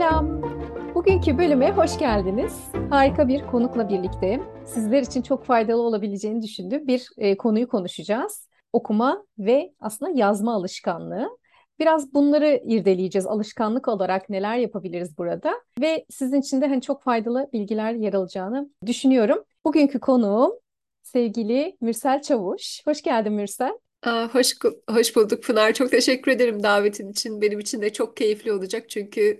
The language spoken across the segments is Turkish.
Selam. Bugünkü bölüme hoş geldiniz. Harika bir konukla birlikte sizler için çok faydalı olabileceğini düşündüğüm bir e, konuyu konuşacağız. Okuma ve aslında yazma alışkanlığı. Biraz bunları irdeleyeceğiz. Alışkanlık olarak neler yapabiliriz burada ve sizin için de hani çok faydalı bilgiler yer alacağını düşünüyorum. Bugünkü konuğum sevgili Mürsel Çavuş. Hoş geldin Mürsel. Aa, hoş, hoş bulduk Pınar. Çok teşekkür ederim davetin için. Benim için de çok keyifli olacak çünkü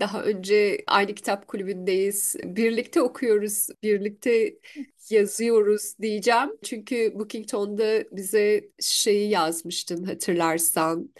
daha önce aynı kitap kulübündeyiz. Birlikte okuyoruz, birlikte yazıyoruz diyeceğim. Çünkü Bookington'da bize şeyi yazmıştın hatırlarsan.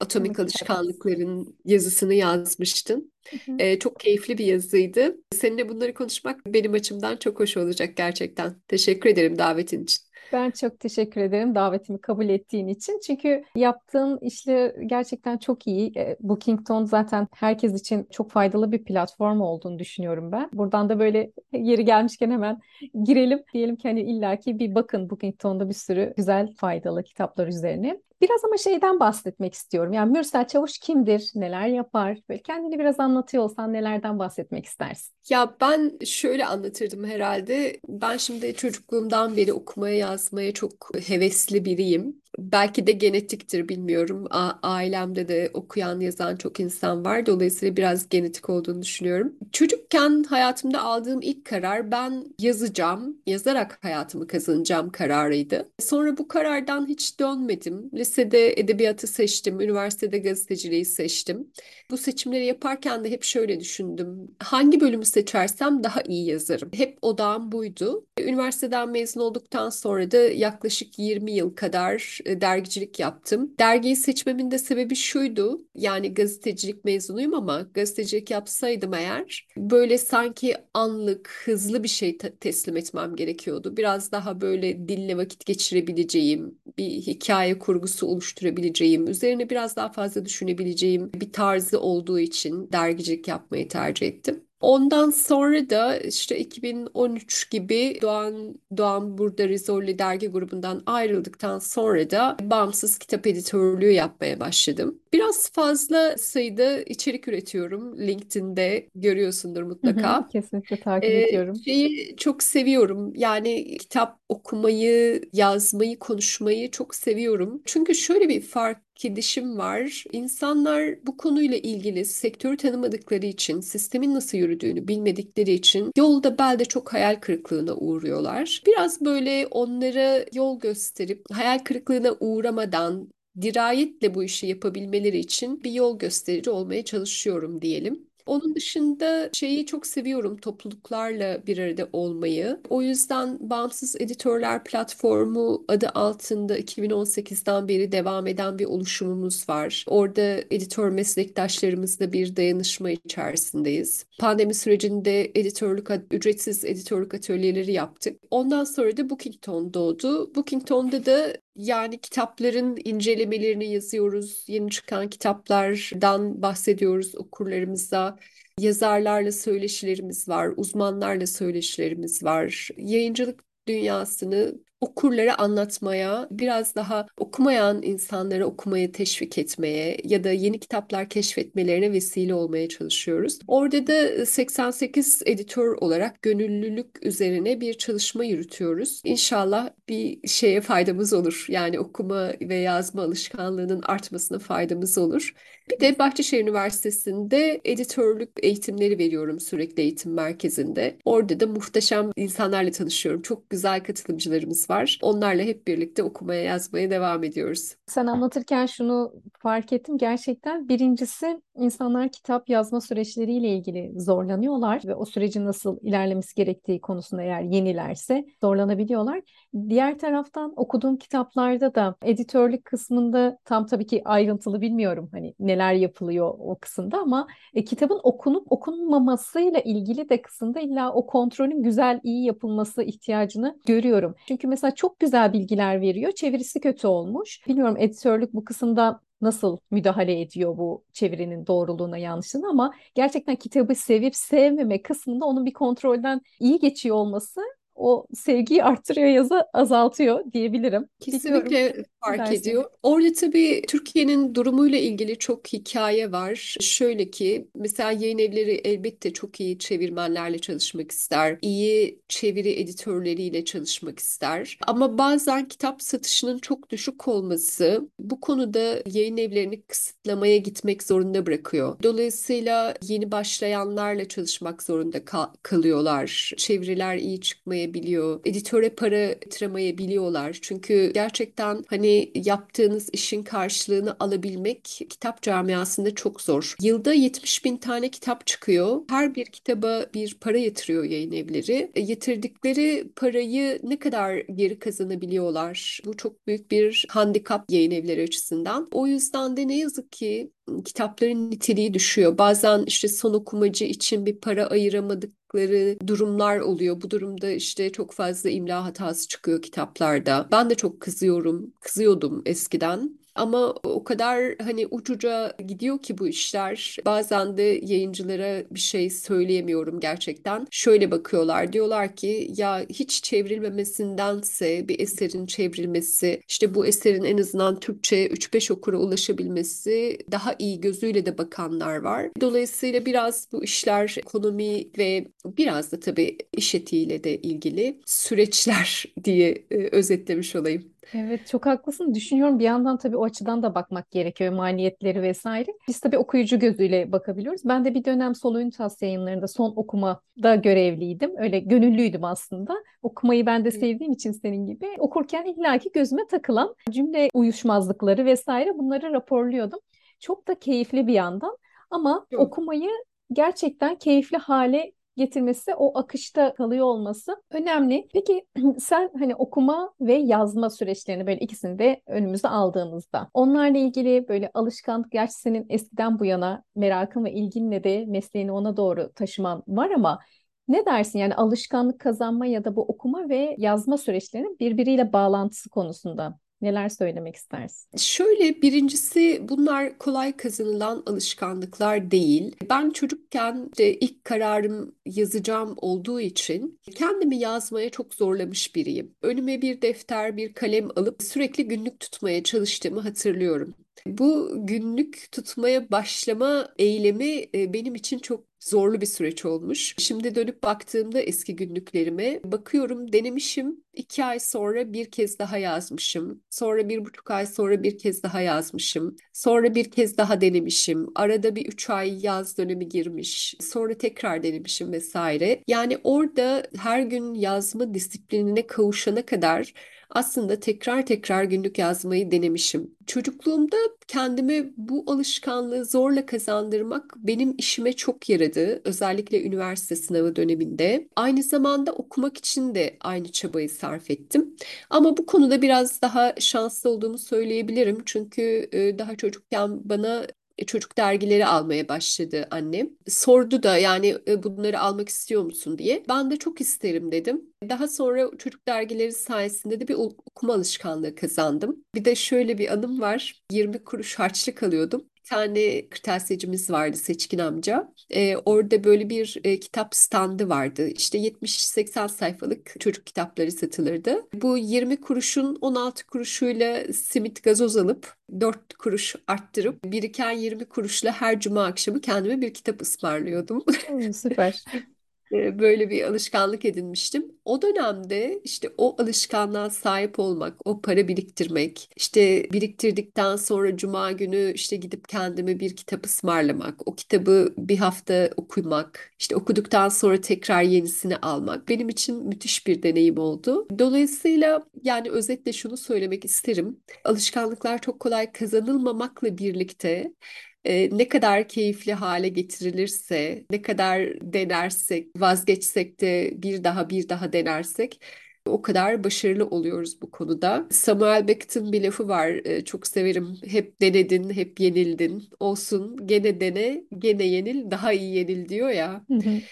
Atomik. Alışkanlıkların yazısını yazmıştın. Hı hı. Ee, çok keyifli bir yazıydı. Seninle bunları konuşmak benim açımdan çok hoş olacak gerçekten. Teşekkür ederim davetin için. Ben çok teşekkür ederim davetimi kabul ettiğin için. Çünkü yaptığın işle gerçekten çok iyi. E, Bookington zaten herkes için çok faydalı bir platform olduğunu düşünüyorum ben. Buradan da böyle yeri gelmişken hemen girelim. Diyelim ki hani illaki bir bakın Bookington'da bir sürü güzel faydalı kitaplar üzerine. Biraz ama şeyden bahsetmek istiyorum. Yani Mürsel Çavuş kimdir? Neler yapar? Böyle kendini biraz anlatıyor olsan nelerden bahsetmek istersin? Ya ben şöyle anlatırdım herhalde. Ben şimdi çocukluğumdan beri okumaya yazmaya çok hevesli biriyim. Belki de genetiktir bilmiyorum. Ailemde de okuyan yazan çok insan var. Dolayısıyla biraz genetik olduğunu düşünüyorum. Çocukken hayatımda aldığım ilk karar ben yazacağım, yazarak hayatımı kazanacağım kararıydı. Sonra bu karardan hiç dönmedim. Lisede edebiyatı seçtim, üniversitede gazeteciliği seçtim. Bu seçimleri yaparken de hep şöyle düşündüm. Hangi bölümü seçersem daha iyi yazarım. Hep odağım buydu. Üniversiteden mezun olduktan sonra da yaklaşık 20 yıl kadar dergicilik yaptım. Dergiyi seçmemin de sebebi şuydu. Yani gazetecilik mezunuyum ama gazetecilik yapsaydım eğer böyle sanki anlık, hızlı bir şey te- teslim etmem gerekiyordu. Biraz daha böyle dille vakit geçirebileceğim, bir hikaye kurgusu oluşturabileceğim, üzerine biraz daha fazla düşünebileceğim bir tarzı olduğu için dergicilik yapmayı tercih ettim. Ondan sonra da işte 2013 gibi Doğan Doğan Burada Rizorlu dergi grubundan ayrıldıktan sonra da bağımsız kitap editörlüğü yapmaya başladım. Biraz fazla sayıda içerik üretiyorum. LinkedIn'de görüyorsundur Hı hı, mutlaka. kesinlikle takip Ee, ediyorum. şeyi çok seviyorum. Yani kitap okumayı, yazmayı, konuşmayı çok seviyorum. Çünkü şöyle bir fark edişim var. İnsanlar bu konuyla ilgili sektörü tanımadıkları için, sistemin nasıl yürüdüğünü bilmedikleri için yolda belde çok hayal kırıklığına uğruyorlar. Biraz böyle onlara yol gösterip hayal kırıklığına uğramadan dirayetle bu işi yapabilmeleri için bir yol gösterici olmaya çalışıyorum diyelim. Onun dışında şeyi çok seviyorum topluluklarla bir arada olmayı. O yüzden Bağımsız Editörler Platformu adı altında 2018'den beri devam eden bir oluşumumuz var. Orada editör meslektaşlarımızla bir dayanışma içerisindeyiz. Pandemi sürecinde editörlük, ücretsiz editörlük atölyeleri yaptık. Ondan sonra da Bookington doğdu. Bookington'da da yani kitapların incelemelerini yazıyoruz. Yeni çıkan kitaplardan bahsediyoruz okurlarımıza. Yazarlarla söyleşilerimiz var, uzmanlarla söyleşilerimiz var. Yayıncılık dünyasını okurlara anlatmaya, biraz daha okumayan insanlara okumayı teşvik etmeye ya da yeni kitaplar keşfetmelerine vesile olmaya çalışıyoruz. Orada da 88 editör olarak gönüllülük üzerine bir çalışma yürütüyoruz. İnşallah bir şeye faydamız olur. Yani okuma ve yazma alışkanlığının artmasına faydamız olur. Bir de Bahçeşehir Üniversitesi'nde editörlük eğitimleri veriyorum sürekli eğitim merkezinde. Orada da muhteşem insanlarla tanışıyorum. Çok güzel katılımcılarımız var. Onlarla hep birlikte okumaya, yazmaya devam ediyoruz. Sen anlatırken şunu fark ettim. Gerçekten birincisi insanlar kitap yazma süreçleriyle ilgili zorlanıyorlar ve o sürecin nasıl ilerlemesi gerektiği konusunda eğer yenilerse zorlanabiliyorlar. Diğer taraftan okuduğum kitaplarda da editörlük kısmında tam tabii ki ayrıntılı bilmiyorum hani neler yapılıyor o kısımda ama e, kitabın okunup okunmamasıyla ilgili de kısımda illa o kontrolün güzel iyi yapılması ihtiyacını görüyorum. Çünkü mesela çok güzel bilgiler veriyor, çevirisi kötü olmuş. Bilmiyorum editörlük bu kısımda nasıl müdahale ediyor bu çevirinin doğruluğuna yanlışlığına? Ama gerçekten kitabı sevip sevmeme kısmında onun bir kontrolden iyi geçiyor olması o sevgiyi arttırıyor yazı azaltıyor diyebilirim. Kesinlikle fark dersin. ediyor. Orada tabii Türkiye'nin durumuyla ilgili çok hikaye var. Şöyle ki mesela yayın evleri elbette çok iyi çevirmenlerle çalışmak ister. İyi çeviri editörleriyle çalışmak ister. Ama bazen kitap satışının çok düşük olması bu konuda yayın evlerini kısıtlamaya gitmek zorunda bırakıyor. Dolayısıyla yeni başlayanlarla çalışmak zorunda kal kalıyorlar. Çeviriler iyi çıkmayabiliyor. Editöre para yatıramayabiliyorlar. Çünkü gerçekten hani yaptığınız işin karşılığını alabilmek kitap camiasında çok zor. Yılda 70 bin tane kitap çıkıyor. Her bir kitaba bir para yatırıyor yayın evleri. E, yatırdıkları parayı ne kadar geri kazanabiliyorlar? Bu çok büyük bir handikap yayın evleri açısından. O yüzden de ne yazık ki kitapların niteliği düşüyor. Bazen işte son okumacı için bir para ayıramadıkları durumlar oluyor. Bu durumda işte çok fazla imla hatası çıkıyor kitaplarda. Ben de çok kızıyorum, kızıyordum eskiden. Ama o kadar hani ucuca gidiyor ki bu işler. Bazen de yayıncılara bir şey söyleyemiyorum gerçekten. Şöyle bakıyorlar diyorlar ki ya hiç çevrilmemesindense bir eserin çevrilmesi işte bu eserin en azından Türkçe 3-5 okura ulaşabilmesi daha iyi gözüyle de bakanlar var. Dolayısıyla biraz bu işler ekonomi ve biraz da tabii iş etiğiyle de ilgili süreçler diye e, özetlemiş olayım. Evet çok haklısın. Düşünüyorum bir yandan tabii o açıdan da bakmak gerekiyor maliyetleri vesaire. Biz tabii okuyucu gözüyle bakabiliyoruz. Ben de bir dönem Solo Unitas yayınlarında son okumada görevliydim. Öyle gönüllüydüm aslında. Okumayı ben de sevdiğim için senin gibi. Okurken illaki gözüme takılan cümle uyuşmazlıkları vesaire bunları raporluyordum. Çok da keyifli bir yandan ama Yok. okumayı gerçekten keyifli hale getirmesi, o akışta kalıyor olması önemli. Peki sen hani okuma ve yazma süreçlerini böyle ikisini de önümüze aldığımızda onlarla ilgili böyle alışkanlık, gerçi senin eskiden bu yana merakın ve ilginle de mesleğini ona doğru taşıman var ama ne dersin yani alışkanlık kazanma ya da bu okuma ve yazma süreçlerinin birbiriyle bağlantısı konusunda? Neler söylemek istersin? Şöyle birincisi bunlar kolay kazanılan alışkanlıklar değil. Ben çocukken de ilk kararım yazacağım olduğu için kendimi yazmaya çok zorlamış biriyim. Önüme bir defter, bir kalem alıp sürekli günlük tutmaya çalıştığımı hatırlıyorum. Bu günlük tutmaya başlama eylemi e, benim için çok zorlu bir süreç olmuş. Şimdi dönüp baktığımda eski günlüklerime bakıyorum denemişim. iki ay sonra bir kez daha yazmışım. Sonra bir buçuk ay sonra bir kez daha yazmışım. Sonra bir kez daha denemişim. Arada bir üç ay yaz dönemi girmiş. Sonra tekrar denemişim vesaire. Yani orada her gün yazma disiplinine kavuşana kadar aslında tekrar tekrar günlük yazmayı denemişim. Çocukluğumda kendime bu alışkanlığı zorla kazandırmak benim işime çok yaradı. Özellikle üniversite sınavı döneminde. Aynı zamanda okumak için de aynı çabayı sarf ettim. Ama bu konuda biraz daha şanslı olduğumu söyleyebilirim. Çünkü daha çocukken bana çocuk dergileri almaya başladı annem. Sordu da yani e, bunları almak istiyor musun diye. Ben de çok isterim dedim. Daha sonra çocuk dergileri sayesinde de bir okuma alışkanlığı kazandım. Bir de şöyle bir anım var. 20 kuruş harçlık alıyordum tane kırtasiyecimiz vardı Seçkin amca. Ee, orada böyle bir e, kitap standı vardı. İşte 70-80 sayfalık çocuk kitapları satılırdı. Bu 20 kuruşun 16 kuruşuyla simit gazoz alıp 4 kuruş arttırıp biriken 20 kuruşla her cuma akşamı kendime bir kitap ısmarlıyordum. Hmm, süper. böyle bir alışkanlık edinmiştim. O dönemde işte o alışkanlığa sahip olmak, o para biriktirmek, işte biriktirdikten sonra cuma günü işte gidip kendime bir kitap ısmarlamak, o kitabı bir hafta okumak, işte okuduktan sonra tekrar yenisini almak benim için müthiş bir deneyim oldu. Dolayısıyla yani özetle şunu söylemek isterim. Alışkanlıklar çok kolay kazanılmamakla birlikte e, ne kadar keyifli hale getirilirse, ne kadar denersek, vazgeçsek de bir daha bir daha denersek o kadar başarılı oluyoruz bu konuda. Samuel Beckett'in bir lafı var. E, çok severim. Hep denedin, hep yenildin. Olsun gene dene, gene yenil, daha iyi yenil diyor ya.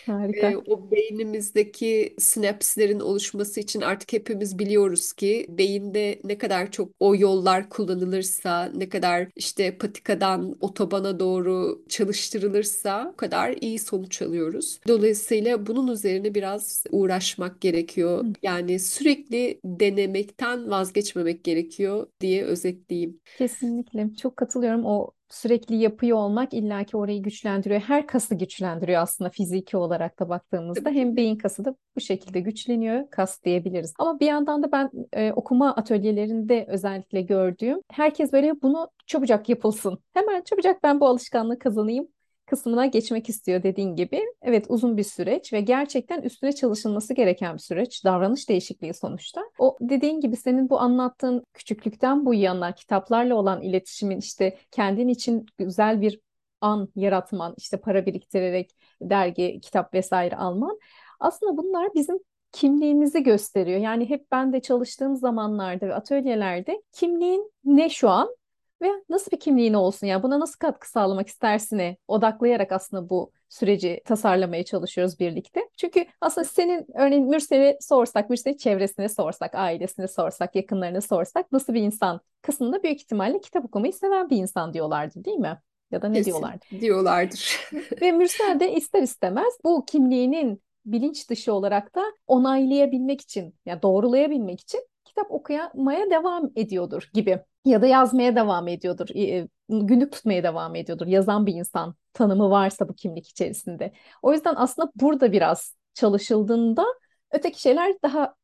Harika. E, o beynimizdeki sinapslerin oluşması için artık hepimiz biliyoruz ki beyinde ne kadar çok o yollar kullanılırsa, ne kadar işte patikadan otobana doğru çalıştırılırsa o kadar iyi sonuç alıyoruz. Dolayısıyla bunun üzerine biraz uğraşmak gerekiyor. Yani sürekli denemekten vazgeçmemek gerekiyor diye özetleyeyim. Kesinlikle. Çok katılıyorum. O sürekli yapıyor olmak illaki orayı güçlendiriyor. Her kası güçlendiriyor aslında fiziki olarak da baktığımızda. Hem beyin kası da bu şekilde güçleniyor, kas diyebiliriz. Ama bir yandan da ben e, okuma atölyelerinde özellikle gördüğüm herkes böyle bunu çabucak yapılsın. Hemen çabucak ben bu alışkanlığı kazanayım kısmına geçmek istiyor dediğin gibi. Evet uzun bir süreç ve gerçekten üstüne çalışılması gereken bir süreç. Davranış değişikliği sonuçta. O dediğin gibi senin bu anlattığın küçüklükten bu yana kitaplarla olan iletişimin işte kendin için güzel bir an yaratman, işte para biriktirerek dergi, kitap vesaire alman. Aslında bunlar bizim kimliğimizi gösteriyor. Yani hep ben de çalıştığım zamanlarda ve atölyelerde kimliğin ne şu an ve nasıl bir kimliğin olsun ya buna nasıl katkı sağlamak istersine odaklayarak aslında bu süreci tasarlamaya çalışıyoruz birlikte. Çünkü aslında senin örneğin Mürsel'e sorsak, Mürsel çevresine sorsak, ailesine sorsak, yakınlarına sorsak nasıl bir insan kısmında büyük ihtimalle kitap okumayı seven bir insan diyorlardı değil mi? Ya da ne Kesin diyorlardı? diyorlardır. Ve Mürsel de ister istemez bu kimliğinin bilinç dışı olarak da onaylayabilmek için, yani doğrulayabilmek için kitap okumaya devam ediyordur gibi ya da yazmaya devam ediyordur, e, günlük tutmaya devam ediyordur. Yazan bir insan tanımı varsa bu kimlik içerisinde. O yüzden aslında burada biraz çalışıldığında öteki şeyler daha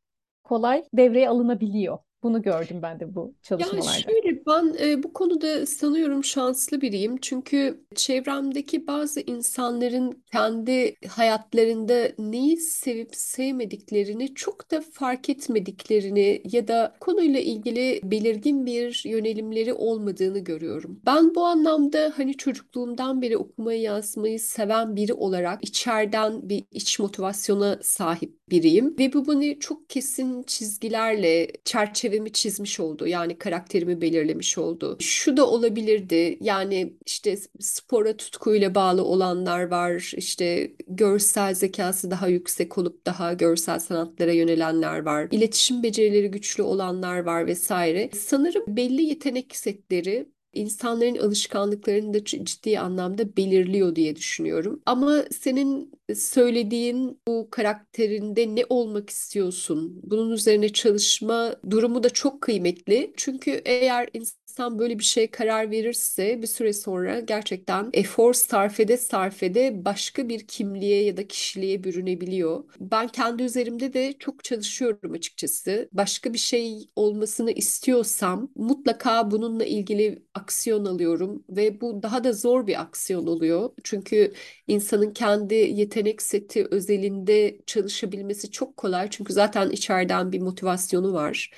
kolay devreye alınabiliyor. Bunu gördüm ben de bu Ya çalışmalarda. şöyle ben e, bu konuda sanıyorum şanslı biriyim. Çünkü çevremdeki bazı insanların kendi hayatlarında neyi sevip sevmediklerini çok da fark etmediklerini ya da konuyla ilgili belirgin bir yönelimleri olmadığını görüyorum. Ben bu anlamda hani çocukluğumdan beri okumayı yazmayı seven biri olarak içeriden bir iç motivasyona sahip biriyim ve bu beni çok kesin çizgilerle çerçevemi çizmiş oldu. Yani karakterimi belirlemiş oldu. Şu da olabilirdi. Yani işte spora tutkuyla bağlı olanlar var. İşte görsel zekası daha yüksek olup daha görsel sanatlara yönelenler var. İletişim becerileri güçlü olanlar var vesaire. Sanırım belli yetenek setleri insanların alışkanlıklarını da ciddi anlamda belirliyor diye düşünüyorum. Ama senin söylediğin bu karakterinde ne olmak istiyorsun? Bunun üzerine çalışma durumu da çok kıymetli. Çünkü eğer insan böyle bir şeye karar verirse bir süre sonra gerçekten efor sarf ede sarf ede başka bir kimliğe ya da kişiliğe bürünebiliyor. Ben kendi üzerimde de çok çalışıyorum açıkçası. Başka bir şey olmasını istiyorsam mutlaka bununla ilgili aksiyon alıyorum ve bu daha da zor bir aksiyon oluyor. Çünkü insanın kendi yetenek seti özelinde çalışabilmesi çok kolay. Çünkü zaten içeriden bir motivasyonu var.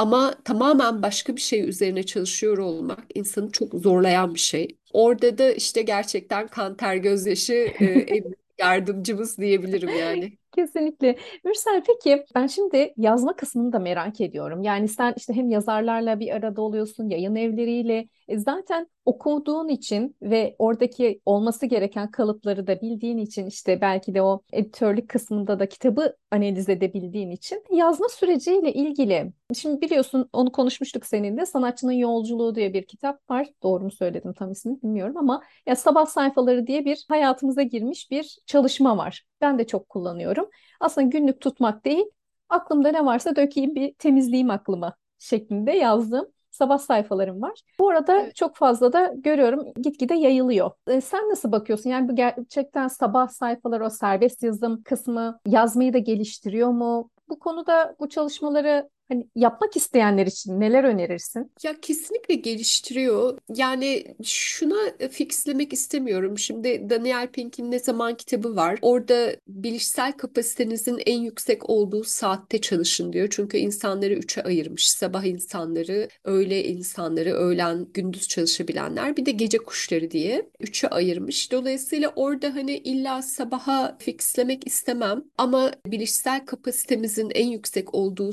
Ama tamamen başka bir şey üzerine çalışıyor olmak insanı çok zorlayan bir şey. Orada da işte gerçekten kan ter gözyaşı e, yardımcımız diyebilirim yani. Kesinlikle. Mürsel peki ben şimdi yazma kısmını da merak ediyorum. Yani sen işte hem yazarlarla bir arada oluyorsun, yayın evleriyle. E zaten okuduğun için ve oradaki olması gereken kalıpları da bildiğin için işte belki de o editörlük kısmında da kitabı analiz edebildiğin için yazma süreciyle ilgili. Şimdi biliyorsun onu konuşmuştuk seninle. Sanatçının Yolculuğu diye bir kitap var. Doğru mu söyledim tam ismini bilmiyorum ama ya sabah sayfaları diye bir hayatımıza girmiş bir çalışma var. Ben de çok kullanıyorum. Aslında günlük tutmak değil, aklımda ne varsa dökeyim bir temizleyeyim aklıma şeklinde yazdığım sabah sayfalarım var. Bu arada Evet. çok fazla da görüyorum gitgide yayılıyor. E, sen nasıl bakıyorsun? Yani bu gerçekten sabah sayfaları o serbest yazım kısmı yazmayı da geliştiriyor mu? Bu konuda bu çalışmaları Hani yapmak isteyenler için neler önerirsin? Ya kesinlikle geliştiriyor. Yani şuna fixlemek istemiyorum. Şimdi Daniel Pink'in Ne Zaman kitabı var. Orada bilişsel kapasitenizin en yüksek olduğu saatte çalışın diyor. Çünkü insanları üçe ayırmış. Sabah insanları, öğle insanları, öğlen, gündüz çalışabilenler. Bir de gece kuşları diye üçe ayırmış. Dolayısıyla orada hani illa sabaha fixlemek istemem. Ama bilişsel kapasitemizin en yüksek olduğu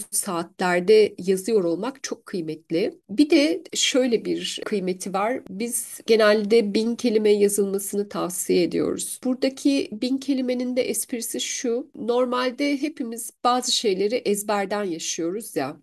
saatlerde yazıyor olmak çok kıymetli. Bir de şöyle bir kıymeti var. Biz genelde bin kelime yazılmasını tavsiye ediyoruz. Buradaki bin kelimenin de esprisi şu. Normalde hepimiz bazı şeyleri ezberden yaşıyoruz ya.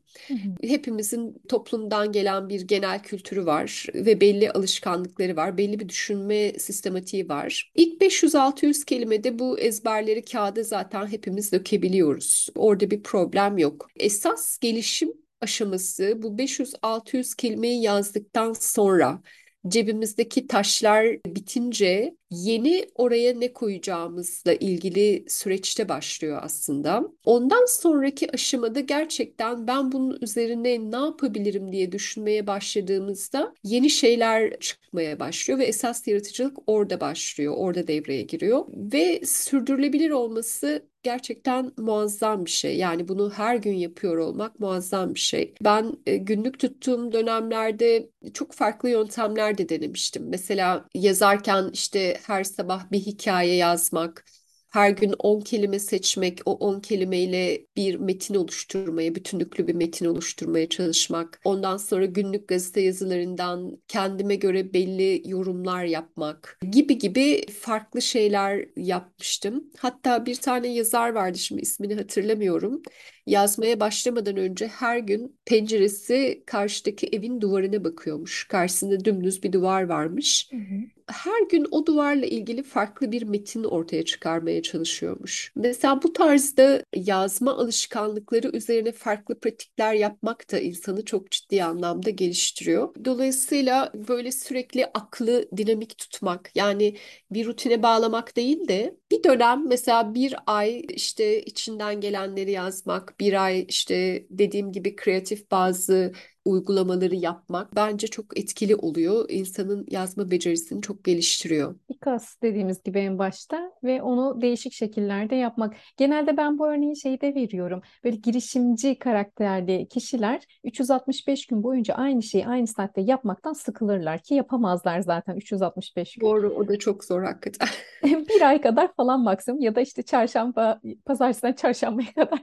Hepimizin toplumdan gelen bir genel kültürü var ve belli alışkanlıkları var, belli bir düşünme sistematiği var. İlk 500-600 kelimede bu ezberleri kağıda zaten hepimiz dökebiliyoruz. Orada bir problem yok. Esas gelişim aşaması bu 500-600 kelimeyi yazdıktan sonra cebimizdeki taşlar bitince yeni oraya ne koyacağımızla ilgili süreçte başlıyor aslında. Ondan sonraki aşamada gerçekten ben bunun üzerine ne yapabilirim diye düşünmeye başladığımızda yeni şeyler çıkmaya başlıyor ve esas yaratıcılık orada başlıyor, orada devreye giriyor ve sürdürülebilir olması gerçekten muazzam bir şey. Yani bunu her gün yapıyor olmak muazzam bir şey. Ben e, günlük tuttuğum dönemlerde çok farklı yöntemler de denemiştim. Mesela yazarken işte her sabah bir hikaye yazmak, her gün 10 kelime seçmek, o 10 kelimeyle bir metin oluşturmaya, bütünlüklü bir metin oluşturmaya çalışmak. Ondan sonra günlük gazete yazılarından kendime göre belli yorumlar yapmak gibi gibi farklı şeyler yapmıştım. Hatta bir tane yazar vardı şimdi ismini hatırlamıyorum. Yazmaya başlamadan önce her gün penceresi karşıdaki evin duvarına bakıyormuş. Karşısında dümdüz bir duvar varmış. Hı hı. Her gün o duvarla ilgili farklı bir metin ortaya çıkarmaya çalışıyormuş. Mesela bu tarzda yazma alışkanlıkları üzerine farklı pratikler yapmak da insanı çok ciddi anlamda geliştiriyor. Dolayısıyla böyle sürekli aklı dinamik tutmak yani bir rutine bağlamak değil de bir dönem mesela bir ay işte içinden gelenleri yazmak, bir ay işte dediğim gibi kreatif bazı uygulamaları yapmak bence çok etkili oluyor. İnsanın yazma becerisini çok geliştiriyor. İKAS dediğimiz gibi en başta ve onu değişik şekillerde yapmak. Genelde ben bu örneği şeyde veriyorum. Böyle girişimci karakterli kişiler 365 gün boyunca aynı şeyi aynı saatte yapmaktan sıkılırlar ki yapamazlar zaten 365 gün. Doğru, o da çok zor hakikaten. Bir ay kadar falan maksimum ya da işte çarşamba, pazartesiden çarşambaya kadar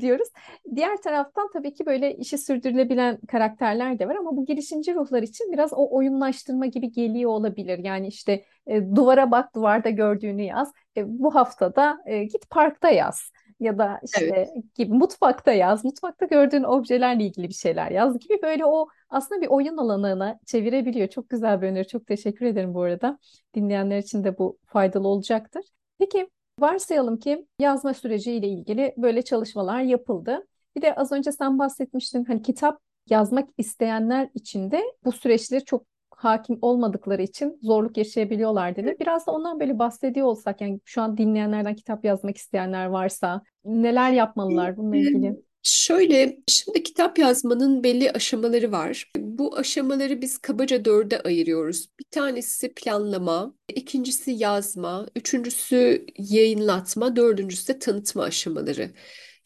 diyoruz. Diğer taraftan tabii ki böyle işi sürdürülebilen karakterler de var ama bu girişimci ruhlar için biraz o oyunlaştırma gibi geliyor olabilir. Yani işte e, duvara bak, duvarda gördüğünü yaz. E, bu haftada e, git parkta yaz ya da işte Evet. gibi mutfakta yaz, mutfakta gördüğün objelerle ilgili bir şeyler yaz gibi böyle o aslında bir oyun alanına çevirebiliyor. Çok güzel bir öneri. Çok teşekkür ederim bu arada. Dinleyenler için de bu faydalı olacaktır. Peki varsayalım ki yazma süreciyle ilgili böyle çalışmalar yapıldı. Bir de az önce sen bahsetmiştin hani kitap yazmak isteyenler için de bu süreçleri çok hakim olmadıkları için zorluk yaşayabiliyorlar dedi. Biraz da ondan böyle bahsediyor olsak yani şu an dinleyenlerden kitap yazmak isteyenler varsa neler yapmalılar bununla ilgili? Şöyle, şimdi kitap yazmanın belli aşamaları var. Bu aşamaları biz kabaca dörde ayırıyoruz. Bir tanesi planlama, ikincisi yazma, üçüncüsü yayınlatma, dördüncüsü de tanıtma aşamaları.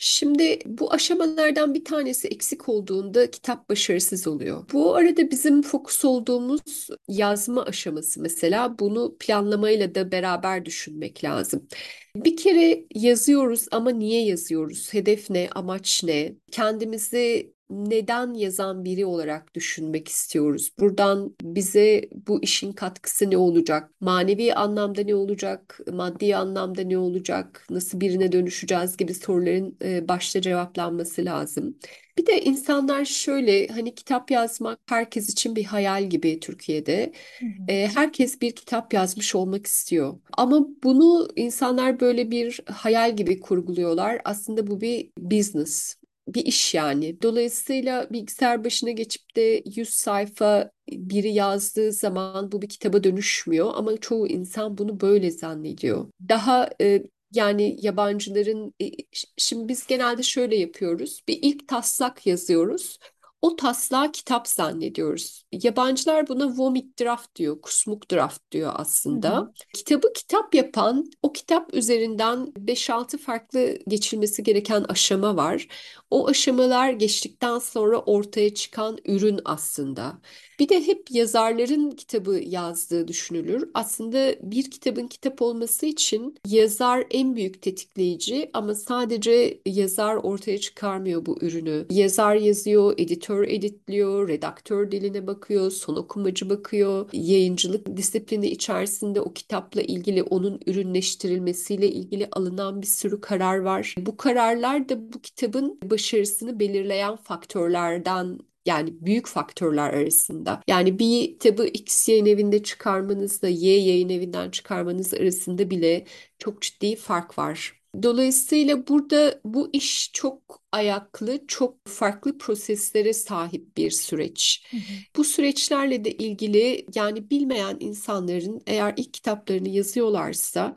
Şimdi bu aşamalardan bir tanesi eksik olduğunda kitap başarısız oluyor. Bu arada bizim fokus olduğumuz yazma aşaması mesela bunu planlamayla da beraber düşünmek lazım. Bir kere yazıyoruz ama niye yazıyoruz? Hedef ne? Amaç ne? Kendimizi neden yazan biri olarak düşünmek istiyoruz? Buradan bize bu işin katkısı ne olacak? Manevi anlamda ne olacak? Maddi anlamda ne olacak? Nasıl birine dönüşeceğiz gibi soruların e, başta cevaplanması lazım. Bir de insanlar şöyle hani kitap yazmak herkes için bir hayal gibi Türkiye'de. Hı hı. E, herkes bir kitap yazmış olmak istiyor. Ama bunu insanlar böyle bir hayal gibi kurguluyorlar. Aslında bu bir business, bir iş yani. Dolayısıyla bilgisayar başına geçip de 100 sayfa biri yazdığı zaman bu bir kitaba dönüşmüyor. Ama çoğu insan bunu böyle zannediyor. Daha e, Yani yabancıların e, şimdi biz genelde şöyle yapıyoruz. Bir ilk taslak yazıyoruz. O taslağı kitap zannediyoruz. Yabancılar buna vomit draft diyor, kusmuk draft diyor Hı hı. aslında. Kitabı kitap yapan, o kitap üzerinden beş altı farklı geçilmesi gereken aşama var. O aşamalar geçtikten sonra ortaya çıkan ürün aslında. Bir de hep yazarların kitabı yazdığı düşünülür. Aslında bir kitabın kitap olması için yazar en büyük tetikleyici ama sadece yazar ortaya çıkarmıyor bu ürünü. Yazar yazıyor, editör editliyor, redaktör diline bakıyor, son okumacı bakıyor, yayıncılık disiplini içerisinde o kitapla ilgili onun ürünleştirilmesiyle ilgili alınan bir sürü karar var. Bu kararlar da bu kitabın başarısını belirleyen faktörlerden yani büyük faktörler arasında. Yani bir kitabı X yayın evinde çıkarmanızla Y yayın evinden çıkarmanız arasında bile çok ciddi fark var. Dolayısıyla burada bu iş çok ayaklı, çok farklı proseslere sahip bir süreç. Hı hı. Bu süreçlerle de ilgili yani bilmeyen insanların eğer ilk kitaplarını yazıyorlarsa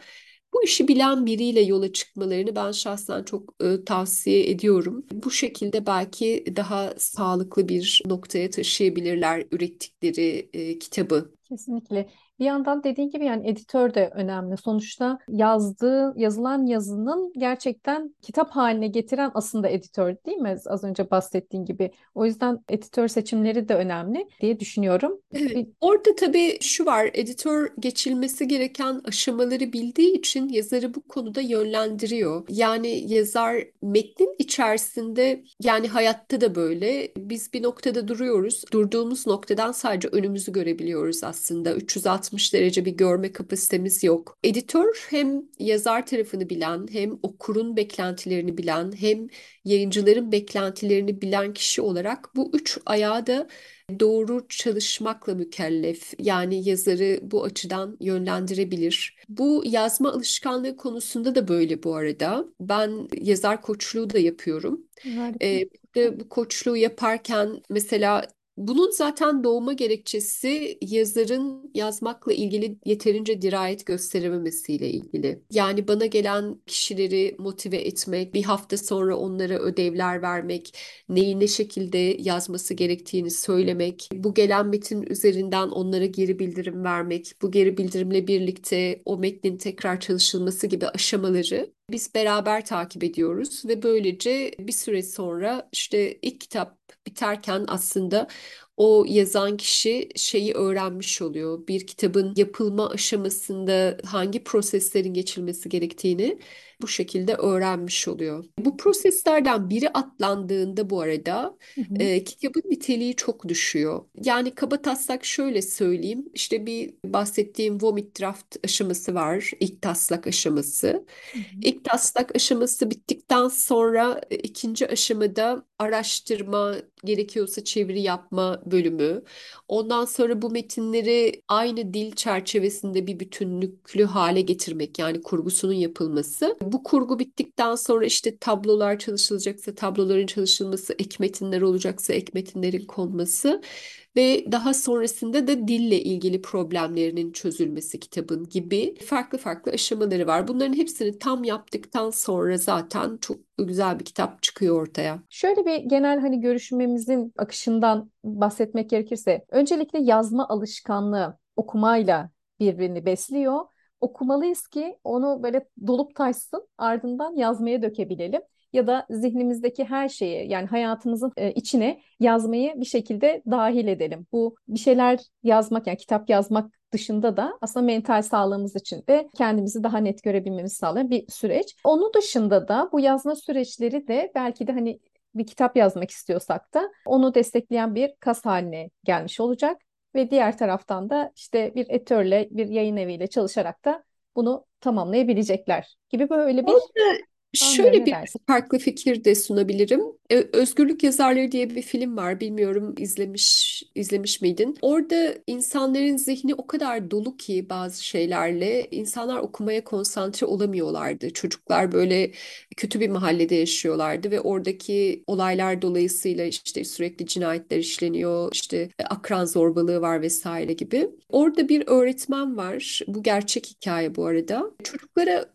bu işi bilen biriyle yola çıkmalarını ben şahsen çok e, tavsiye ediyorum. Bu şekilde belki daha sağlıklı bir noktaya taşıyabilirler ürettikleri e, kitabı. Kesinlikle. Bir yandan dediğin gibi yani editör de önemli. Sonuçta yazdığı, yazılan yazının gerçekten kitap haline getiren aslında editör değil mi? Az önce bahsettiğin gibi. O yüzden editör seçimleri de önemli diye düşünüyorum. Evet, orada tabii şu var, editör geçilmesi gereken aşamaları bildiği için yazarı bu konuda yönlendiriyor. Yani yazar metnin içerisinde yani hayatta da böyle biz bir noktada duruyoruz. Durduğumuz noktadan sadece önümüzü görebiliyoruz aslında. 360 derece bir görme kapasitemiz yok. Editör hem yazar tarafını bilen hem okurun beklentilerini bilen hem yayıncıların beklentilerini bilen kişi olarak bu üç ayağı da doğru çalışmakla mükellef. Yani yazarı bu açıdan yönlendirebilir. Bu yazma alışkanlığı konusunda da böyle bu arada. Ben yazar koçluğu da yapıyorum. harika. Ee, bu koçluğu yaparken mesela bunun zaten doğma gerekçesi yazarın yazmakla ilgili yeterince dirayet gösterememesiyle ilgili. Yani bana gelen kişileri motive etmek, bir hafta sonra onlara ödevler vermek, neyi ne şekilde yazması gerektiğini söylemek, bu gelen metin üzerinden onlara geri bildirim vermek, bu geri bildirimle birlikte o metnin tekrar çalışılması gibi aşamaları biz beraber takip ediyoruz ve böylece bir süre sonra işte ilk kitap biterken aslında o yazan kişi şeyi öğrenmiş oluyor. Bir kitabın yapılma aşamasında hangi proseslerin geçilmesi gerektiğini bu şekilde öğrenmiş oluyor. Bu proseslerden biri atlandığında bu arada Hı hı. e, kitabın niteliği çok düşüyor. Yani kabataslak şöyle söyleyeyim. İşte bir bahsettiğim vomit draft aşaması var. İlk taslak aşaması. Hı hı. İlk taslak aşaması bittikten sonra ikinci aşamada araştırma, gerekiyorsa çeviri yapma bölümü. Ondan sonra bu metinleri aynı dil çerçevesinde bir bütünlüklü hale getirmek yani kurgusunun yapılması. Bu kurgu bittikten sonra işte tablolar çalışılacaksa tabloların çalışılması, ek metinler olacaksa ek metinlerin konması ve daha sonrasında da dille ilgili problemlerinin çözülmesi kitabın gibi farklı farklı aşamaları var. Bunların hepsini tam yaptıktan sonra zaten çok güzel bir kitap çıkıyor ortaya. Şöyle bir genel hani görüşmemizin akışından bahsetmek gerekirse, öncelikle yazma alışkanlığı okumayla birbirini besliyor. Okumalıyız ki onu böyle dolup taşsın, ardından yazmaya dökebilelim. Ya da zihnimizdeki her şeyi yani hayatımızın e, içine yazmayı bir şekilde dahil edelim. Bu bir şeyler yazmak yani kitap yazmak dışında da aslında mental sağlığımız için de kendimizi daha net görebilmemizi sağlayan bir süreç. Onun dışında da bu yazma süreçleri de belki de hani bir kitap yazmak istiyorsak da onu destekleyen bir kas haline gelmiş olacak. Ve diğer taraftan da işte bir editörle, bir yayın eviyle çalışarak da bunu tamamlayabilecekler gibi böyle bir Orada şöyle bir dersin? farklı fikir de sunabilirim. Ö- Özgürlük Yazarları diye bir film var. Bilmiyorum izlemiş izlemiş izlemiş miydin? Orada insanların zihni o kadar dolu ki bazı şeylerle insanlar okumaya konsantre olamıyorlardı. Çocuklar böyle kötü bir mahallede yaşıyorlardı ve oradaki olaylar dolayısıyla işte sürekli cinayetler işleniyor, işte akran zorbalığı var vesaire gibi. Orada bir öğretmen var. Bu gerçek hikaye bu arada. Çocuklara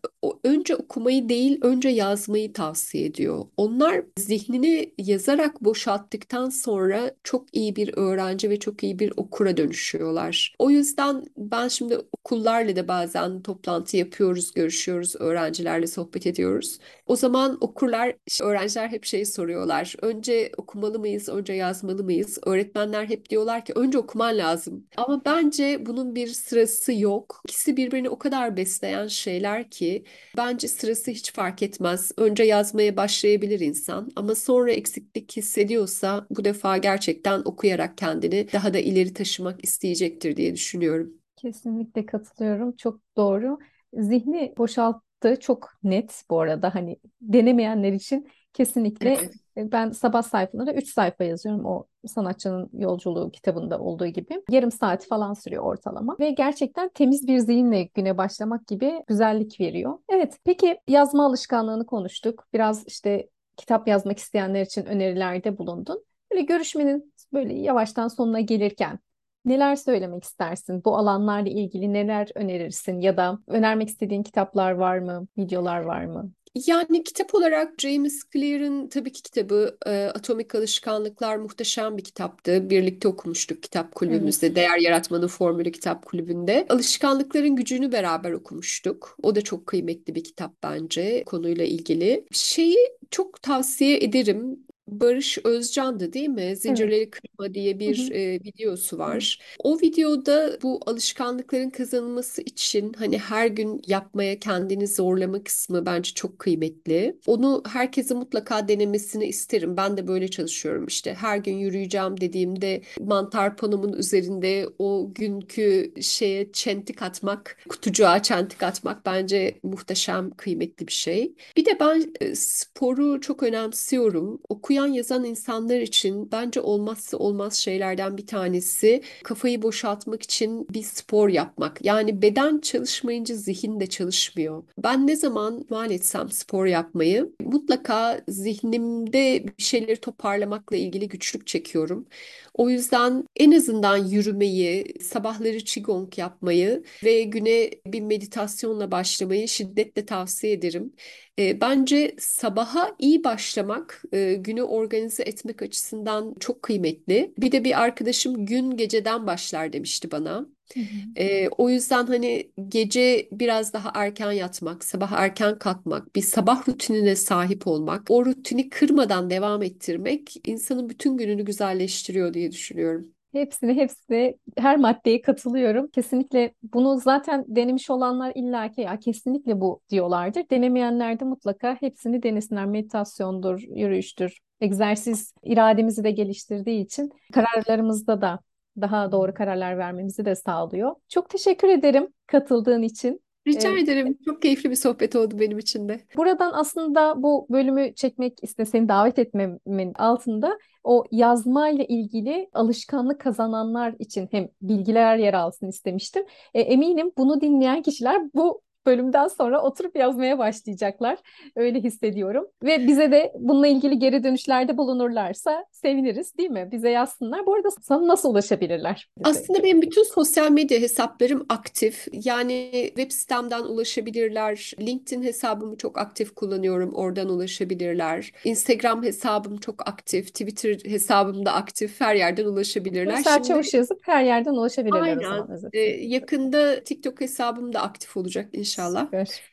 önce okumayı değil, önce yazmayı tavsiye ediyor. Onlar zihnini yazarak boşalttıktan sonra çok iyi bir öğrenci ve çok iyi bir okura dönüşüyorlar. O yüzden ben şimdi okullarla da bazen toplantı yapıyoruz, görüşüyoruz, öğrencilerle sohbet ediyoruz. O zaman okurlar, öğrenciler hep şeyi soruyorlar. Önce okumalı mıyız, önce yazmalı mıyız? Öğretmenler hep diyorlar ki önce okuman lazım. Ama bence bunun bir sırası yok. İkisi birbirini o kadar besleyen şeyler ki bence sırası hiç fark etmez. Önce yazmaya başlayabilir insan ama sonra eksiklik hissediyorsa bu defa gerçekten okuyarak kendini daha da ileri taşımak isteyecektir diye düşünüyorum. Kesinlikle katılıyorum. Çok doğru. Zihni boşalttı çok net bu arada. Hani denemeyenler için kesinlikle Evet. E, ben sabah sayfalarında 3 sayfa yazıyorum o sanatçının yolculuğu kitabında olduğu gibi. Yarım saat falan sürüyor ortalama ve gerçekten temiz bir zihinle güne başlamak gibi güzellik veriyor. Evet, peki yazma alışkanlığını konuştuk. Biraz işte kitap yazmak isteyenler için önerilerde bulundun. Böyle görüşmenin böyle yavaştan sonuna gelirken Neler söylemek istersin? Bu alanlarla ilgili neler önerirsin? Ya da önermek istediğin kitaplar var mı? Videolar var mı? Yani kitap olarak James Clear'ın tabii ki kitabı e, Atomik Alışkanlıklar muhteşem bir kitaptı. Birlikte okumuştuk kitap kulübümüzde, Evet. Değer Yaratmanın Formülü kitap kulübünde. Alışkanlıkların gücünü beraber okumuştuk. O da çok kıymetli bir kitap bence konuyla ilgili. Şeyi çok tavsiye ederim. Barış Özcan'dı değil mi? Evet. Zincirleri Kırma diye Hı bir hı. e, videosu Evet. var. O videoda bu alışkanlıkların kazanılması için hani her gün yapmaya kendini zorlama kısmı bence çok kıymetli. Onu herkese mutlaka denemesini isterim. Ben de böyle çalışıyorum işte. Her gün yürüyeceğim dediğimde mantar panomun üzerinde o günkü şeye çentik atmak, kutucuğa çentik atmak bence muhteşem kıymetli bir şey. Bir de ben e, sporu çok önemsiyorum. Okuyan yazan insanlar için bence olmazsa olmaz şeylerden bir tanesi kafayı boşaltmak için bir spor yapmak. Yani beden çalışmayınca zihin de çalışmıyor. Ben ne zaman mal etsem spor yapmayı mutlaka zihnimde bir şeyleri toparlamakla ilgili güçlük çekiyorum. O yüzden en azından yürümeyi, sabahları qigong yapmayı ve güne bir meditasyonla başlamayı şiddetle tavsiye ederim. E, bence sabaha iyi başlamak, e, günü organize etmek açısından çok kıymetli. Bir de bir arkadaşım gün geceden başlar demişti bana. Hı hı. E, o yüzden hani gece biraz daha erken yatmak, sabah erken kalkmak, bir sabah rutinine sahip olmak, o rutini kırmadan devam ettirmek insanın bütün gününü güzelleştiriyor diye düşünüyorum. Hepsini, hepsine, her maddeye katılıyorum. Kesinlikle bunu zaten denemiş olanlar illaki ya kesinlikle bu diyorlardır. Denemeyenler de mutlaka hepsini denesinler. Meditasyondur, yürüyüştür, egzersiz irademizi de geliştirdiği için kararlarımızda da daha doğru kararlar vermemizi de sağlıyor. Çok teşekkür ederim katıldığın için. Rica Ee, ederim. Çok keyifli bir sohbet oldu benim için de. Buradan aslında bu bölümü çekmek iste seni davet etmemin altında o yazmayla ilgili alışkanlık kazananlar için hem bilgiler yer alsın istemiştim. E, eminim bunu dinleyen kişiler bu bölümden sonra oturup yazmaya başlayacaklar. Öyle hissediyorum. Ve bize de bununla ilgili geri dönüşlerde bulunurlarsa seviniriz, değil mi? Bize yazsınlar. Bu arada sana nasıl ulaşabilirler? Aslında benim bütün sosyal medya hesaplarım aktif. Yani web sitemden ulaşabilirler. LinkedIn hesabımı çok aktif kullanıyorum. Oradan ulaşabilirler. Instagram hesabım çok aktif. Twitter hesabım da aktif. Her yerden ulaşabilirler. Nursel Şimdi Çavuş yazıp her yerden ulaşabilirler aynen e, özetle. yakında TikTok hesabım da aktif olacak inşallah. Süper.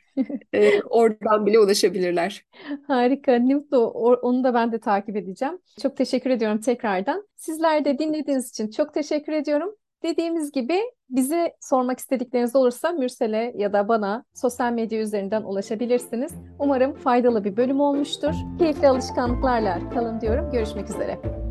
E, oradan bile ulaşabilirler. Harika. Nimto, onu da ben de takip edeceğim. Çok teşekkür ediyorum tekrardan. Sizler de dinlediğiniz için çok teşekkür ediyorum. Dediğimiz gibi bize sormak istedikleriniz olursa Mürsel'e ya da bana sosyal medya üzerinden ulaşabilirsiniz. Umarım faydalı bir bölüm olmuştur. Keyifli alışkanlıklarla kalın diyorum. Görüşmek üzere.